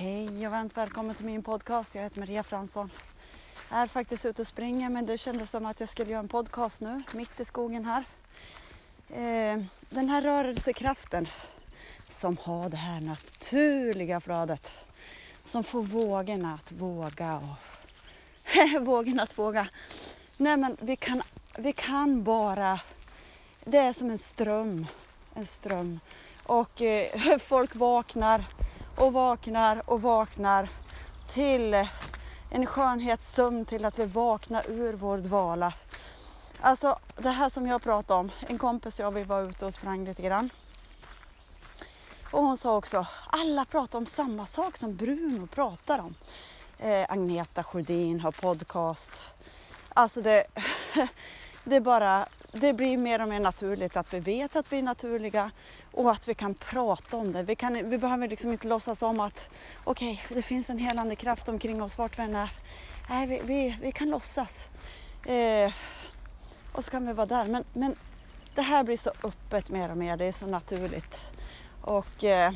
Hej och varmt välkommen till min podcast. Jag heter Maria Fransson. Jag är faktiskt ute och springer men det kändes som att jag skulle göra en podcast nu, mitt i skogen här. Eh, den här rörelsekraften som har det här naturliga flödet som får vågorna att våga och vågorna att våga. Nej men vi kan, vi kan bara, det är som en ström, en ström och eh, folk vaknar och vaknar och vaknar till en skönhetssömn till att vi vaknar ur vår dvala. Alltså det här som jag pratade om, en kompis och jag vi var ute och sprang lite grann. Och hon sa också, alla pratar om samma sak som Bruno pratar om. Eh, Agneta Sjödin har podcast. Alltså det, det är bara det blir mer och mer naturligt att vi vet att vi är naturliga och att vi kan prata om det. Vi, kan, vi behöver liksom inte låtsas om att okej, okay, det finns en helande kraft omkring oss vart vi än är. Nej, vi, vi, vi kan låtsas. Eh, och så kan vi vara där. Men, men det här blir så öppet mer och mer. Det är så naturligt. Och eh,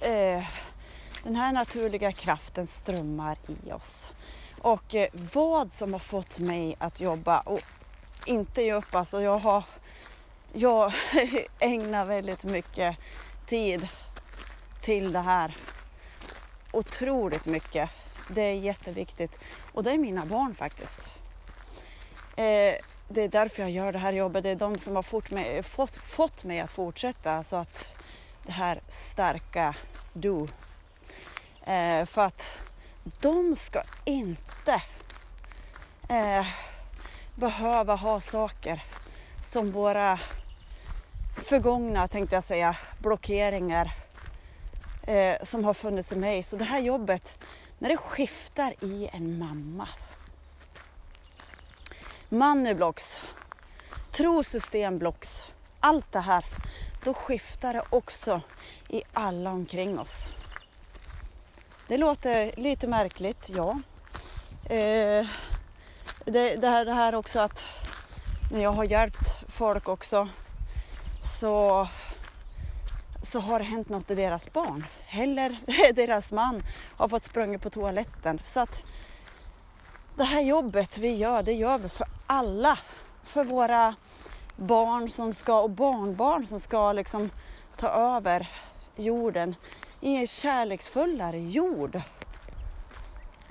eh, den här naturliga kraften strömmar i oss. Och eh, vad som har fått mig att jobba och inte ge upp, alltså jag har jag ägnar väldigt mycket tid till det här. Otroligt mycket. Det är jätteviktigt. Och det är mina barn faktiskt. Eh, det är därför jag gör det här jobbet. Det är de som har fått mig, fått, fått mig att fortsätta. Så att det här starka du. Eh, för att de ska inte eh, behöva ha saker som våra förgångna, tänkte jag säga, blockeringar eh, som har funnits i mig. Så det här jobbet, när det skiftar i en mamma. Moneyblocks, trosystemblocks, allt det här. Då skiftar det också i alla omkring oss. Det låter lite märkligt, ja. Eh, det, det, här, det här också att när jag har hjälpt folk också så, så har det hänt något i deras barn. Eller deras man har fått sprungit på toaletten. Så att det här jobbet vi gör, det gör vi för alla. För våra barn som ska och barnbarn som ska liksom ta över jorden i en kärleksfullare jord.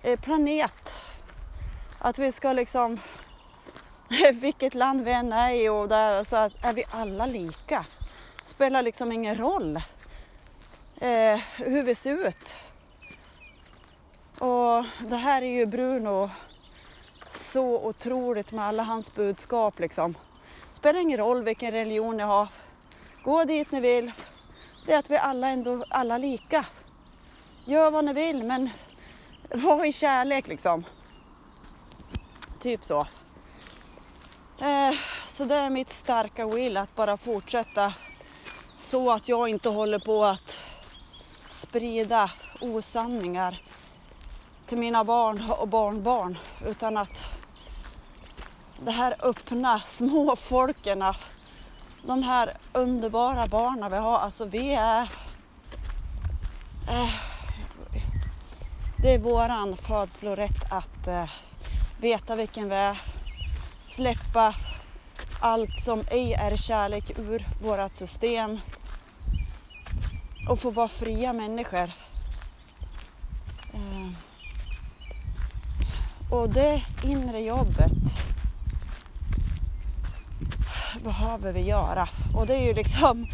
Eh, planet. Att vi ska liksom, vilket land vi än är i och där så är vi alla lika. Spelar liksom ingen roll eh, hur vi ser ut. Och det här är ju Bruno så otroligt med alla hans budskap liksom. Spelar ingen roll vilken religion ni har. Gå dit ni vill, det är att vi alla ändå alla lika. Gör vad ni vill men var i kärlek liksom. Typ så. Eh, så det är mitt starka will att bara fortsätta så att jag inte håller på att sprida osanningar till mina barn och barnbarn utan att det här öppna småfolkerna de här underbara barnen vi har, alltså vi är... Eh, det är våran födslorätt att eh, veta vilken vi är, släppa allt som ej är kärlek ur vårat system. Och få vara fria människor. Eh. Och det inre jobbet. Behöver vi göra? Och det är ju liksom,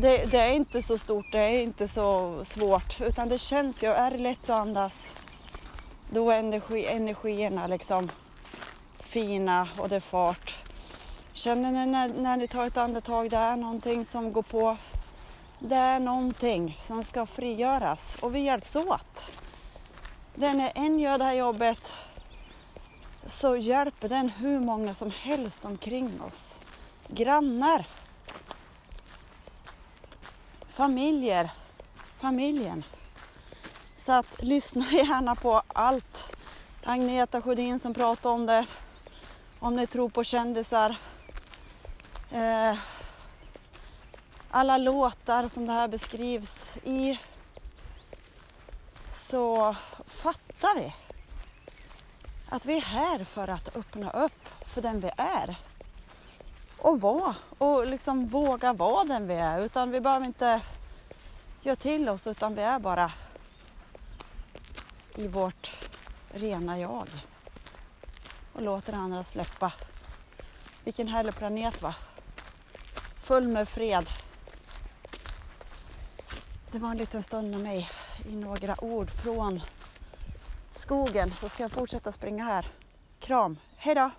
det, det, är inte så stort, det är inte så svårt, utan det känns ju, är det lätt att andas, då är energi, energierna liksom fina och det är fart. Känner ni när, när ni tar ett andetag, det är någonting som går på, det är någonting som ska frigöras och vi hjälps åt. när en gör det här jobbet så hjälper den hur många som helst omkring oss grannar, familjer, familjen. Så att lyssna gärna på allt. Agneta Sjödin som pratar om det. Om ni tror på kändisar. Eh, alla låtar som det här beskrivs i. så fattar vi att vi är här för att öppna upp för den vi är. Och vara och liksom våga vara den vi är. Utan vi behöver inte göra till oss utan vi är bara i vårt rena jag. Och låter andra släppa. Vilken härlig planet va? Full med fred. Det var en liten stund med mig i några ord från skogen så ska jag fortsätta springa här. Kram, hejdå!